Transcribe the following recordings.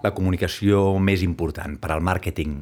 La comunicació més important per al màrqueting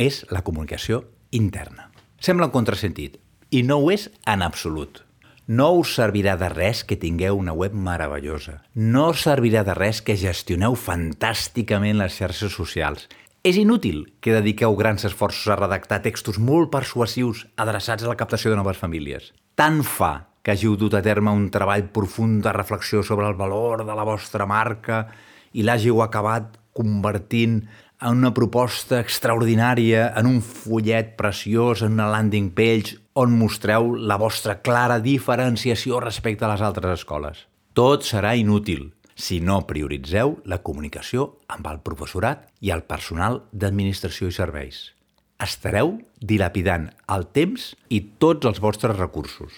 és la comunicació interna. Sembla un contrasentit, i no ho és en absolut. No us servirà de res que tingueu una web meravellosa. No us servirà de res que gestioneu fantàsticament les xarxes socials. És inútil que dediqueu grans esforços a redactar textos molt persuasius adreçats a la captació de noves famílies. Tant fa que hàgiu dut a terme un treball profund de reflexió sobre el valor de la vostra marca i l'hàgiu acabat convertint en una proposta extraordinària, en un fullet preciós, en una landing page, on mostreu la vostra clara diferenciació respecte a les altres escoles. Tot serà inútil si no prioritzeu la comunicació amb el professorat i el personal d'administració i serveis. Estareu dilapidant el temps i tots els vostres recursos.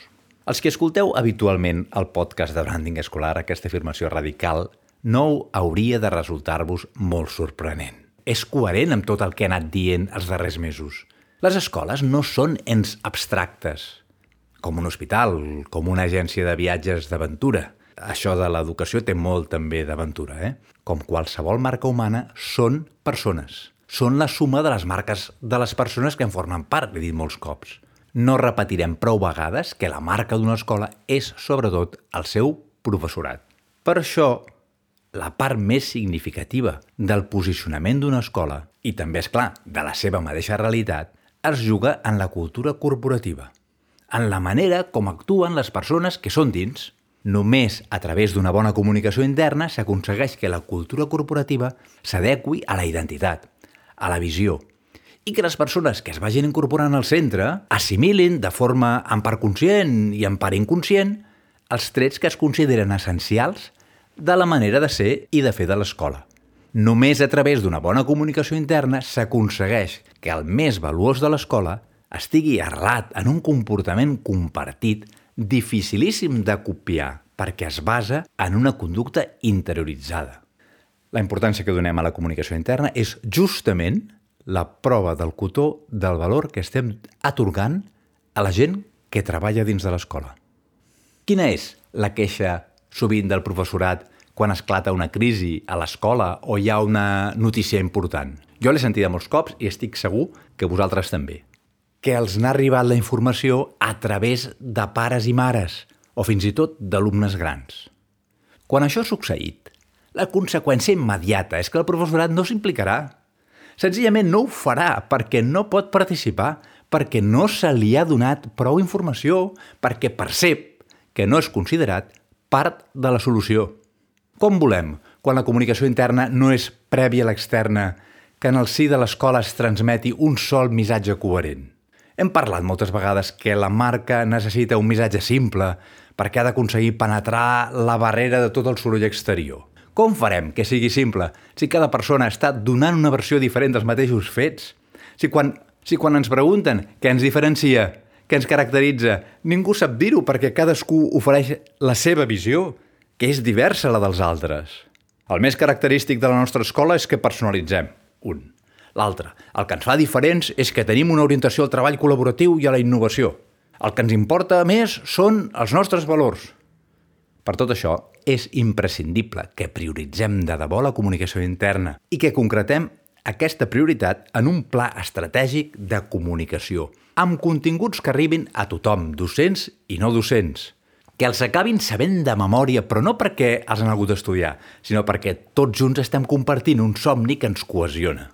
Els que escolteu habitualment el podcast de Branding Escolar, aquesta afirmació radical, no hauria de resultar-vos molt sorprenent. És coherent amb tot el que ha anat dient els darrers mesos. Les escoles no són ens abstractes, com un hospital, com una agència de viatges d'aventura. Això de l'educació té molt també d'aventura, eh? Com qualsevol marca humana, són persones. Són la suma de les marques de les persones que en formen part, he dit molts cops. No repetirem prou vegades que la marca d'una escola és, sobretot, el seu professorat. Per això, la part més significativa del posicionament d'una escola, i també, és clar, de la seva mateixa realitat, es juga en la cultura corporativa, en la manera com actuen les persones que són dins. Només a través d'una bona comunicació interna s'aconsegueix que la cultura corporativa s'adequi a la identitat, a la visió, i que les persones que es vagin incorporant al centre assimilin de forma en part conscient i en part inconscient els trets que es consideren essencials de la manera de ser i de fer de l'escola. Només a través d'una bona comunicació interna s'aconsegueix que el més valuós de l'escola estigui arrelat en un comportament compartit dificilíssim de copiar perquè es basa en una conducta interioritzada. La importància que donem a la comunicació interna és justament la prova del cotó del valor que estem atorgant a la gent que treballa dins de l'escola. Quina és la queixa sovint del professorat quan esclata una crisi a l'escola o hi ha una notícia important. Jo l'he sentida molts cops i estic segur que vosaltres també. Que els n'ha arribat la informació a través de pares i mares o fins i tot d'alumnes grans. Quan això ha succeït, la conseqüència immediata és que el professorat no s'implicarà. Senzillament no ho farà perquè no pot participar, perquè no se li ha donat prou informació, perquè percep que no és considerat part de la solució. Com volem, quan la comunicació interna no és prèvia a l'externa, que en el si de l'escola es transmeti un sol missatge coherent? Hem parlat moltes vegades que la marca necessita un missatge simple perquè ha d'aconseguir penetrar la barrera de tot el soroll exterior. Com farem que sigui simple si cada persona està donant una versió diferent dels mateixos fets? Si quan, si quan ens pregunten què ens diferencia, que ens caracteritza. Ningú sap dir-ho perquè cadascú ofereix la seva visió, que és diversa la dels altres. El més característic de la nostra escola és que personalitzem. Un. L'altre. El que ens fa diferents és que tenim una orientació al treball col·laboratiu i a la innovació. El que ens importa més són els nostres valors. Per tot això, és imprescindible que prioritzem de debò la comunicació interna i que concretem aquesta prioritat en un pla estratègic de comunicació, amb continguts que arribin a tothom, docents i no docents, que els acabin sabent de memòria, però no perquè els han hagut d'estudiar, sinó perquè tots junts estem compartint un somni que ens cohesiona.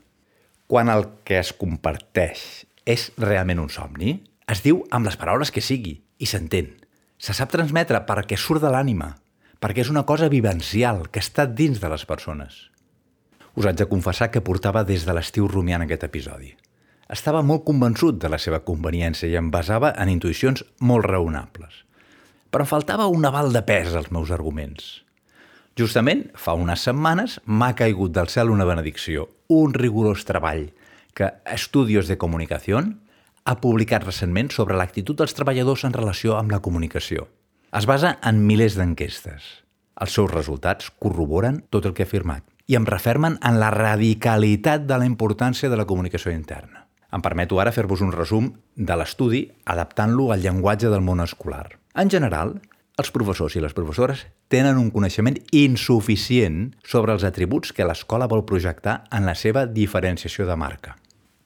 Quan el que es comparteix és realment un somni, es diu amb les paraules que sigui i s'entén. Se sap transmetre perquè surt de l'ànima, perquè és una cosa vivencial que està dins de les persones. Us haig de confessar que portava des de l'estiu rumiant aquest episodi. Estava molt convençut de la seva conveniència i em basava en intuïcions molt raonables. Però faltava un aval de pes als meus arguments. Justament, fa unes setmanes m'ha caigut del cel una benedicció, un rigorós treball que Estudios de Comunicació ha publicat recentment sobre l'actitud dels treballadors en relació amb la comunicació. Es basa en milers d'enquestes. Els seus resultats corroboren tot el que he afirmat i em refermen en la radicalitat de la importància de la comunicació interna. Em permeto ara fer-vos un resum de l'estudi adaptant-lo al llenguatge del món escolar. En general, els professors i les professores tenen un coneixement insuficient sobre els atributs que l'escola vol projectar en la seva diferenciació de marca.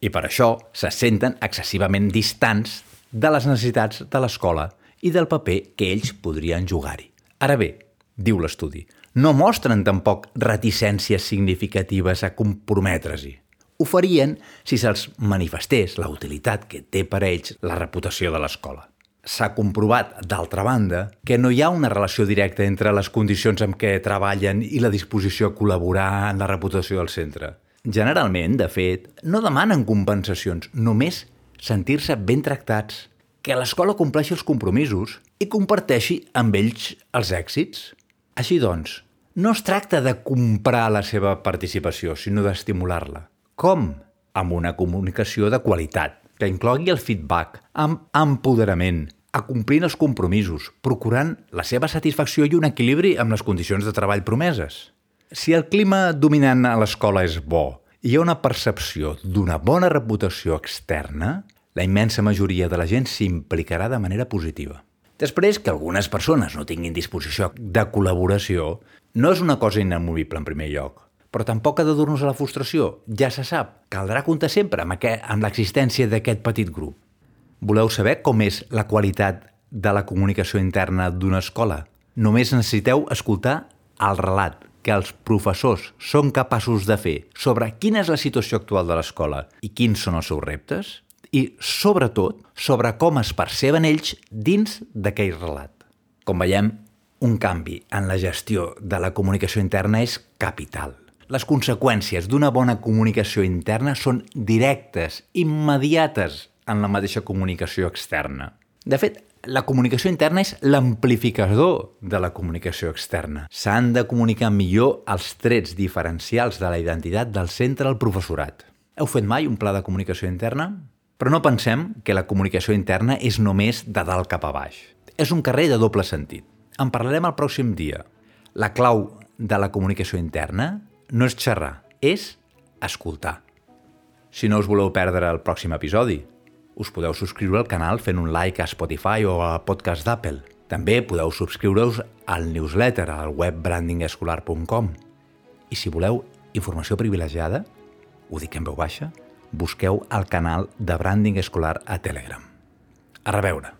I per això se senten excessivament distants de les necessitats de l'escola i del paper que ells podrien jugar-hi. Ara bé, diu l'estudi, no mostren tampoc reticències significatives a comprometre's-hi. Ho farien si se'ls manifestés la utilitat que té per ells la reputació de l'escola. S'ha comprovat, d'altra banda, que no hi ha una relació directa entre les condicions amb què treballen i la disposició a col·laborar en la reputació del centre. Generalment, de fet, no demanen compensacions, només sentir-se ben tractats, que l'escola compleixi els compromisos i comparteixi amb ells els èxits. Així doncs, no es tracta de comprar la seva participació, sinó d'estimular-la. Com? Amb una comunicació de qualitat, que inclogui el feedback, amb empoderament, acomplint els compromisos, procurant la seva satisfacció i un equilibri amb les condicions de treball promeses. Si el clima dominant a l'escola és bo i hi ha una percepció d'una bona reputació externa, la immensa majoria de la gent s'implicarà de manera positiva. Després, que algunes persones no tinguin disposició de col·laboració no és una cosa inamovible en primer lloc, però tampoc ha de dur-nos a la frustració. Ja se sap, caldrà comptar sempre amb, amb l'existència d'aquest petit grup. Voleu saber com és la qualitat de la comunicació interna d'una escola? Només necessiteu escoltar el relat que els professors són capaços de fer sobre quina és la situació actual de l'escola i quins són els seus reptes, i, sobretot, sobre com es perceben ells dins d'aquell relat. Com veiem, un canvi en la gestió de la comunicació interna és capital. Les conseqüències d'una bona comunicació interna són directes, immediates en la mateixa comunicació externa. De fet, la comunicació interna és l'amplificador de la comunicació externa. S'han de comunicar millor els trets diferencials de la identitat del centre al professorat. Heu fet mai un pla de comunicació interna? Però no pensem que la comunicació interna és només de dalt cap a baix. És un carrer de doble sentit. En parlarem el pròxim dia. La clau de la comunicació interna no és xerrar, és escoltar. Si no us voleu perdre el pròxim episodi, us podeu subscriure al canal fent un like a Spotify o a podcast d'Apple. També podeu subscriure-us al newsletter al web brandingescolar.com. I si voleu informació privilegiada, ho dic en veu baixa, busqueu el canal de Branding Escolar a Telegram. A reveure!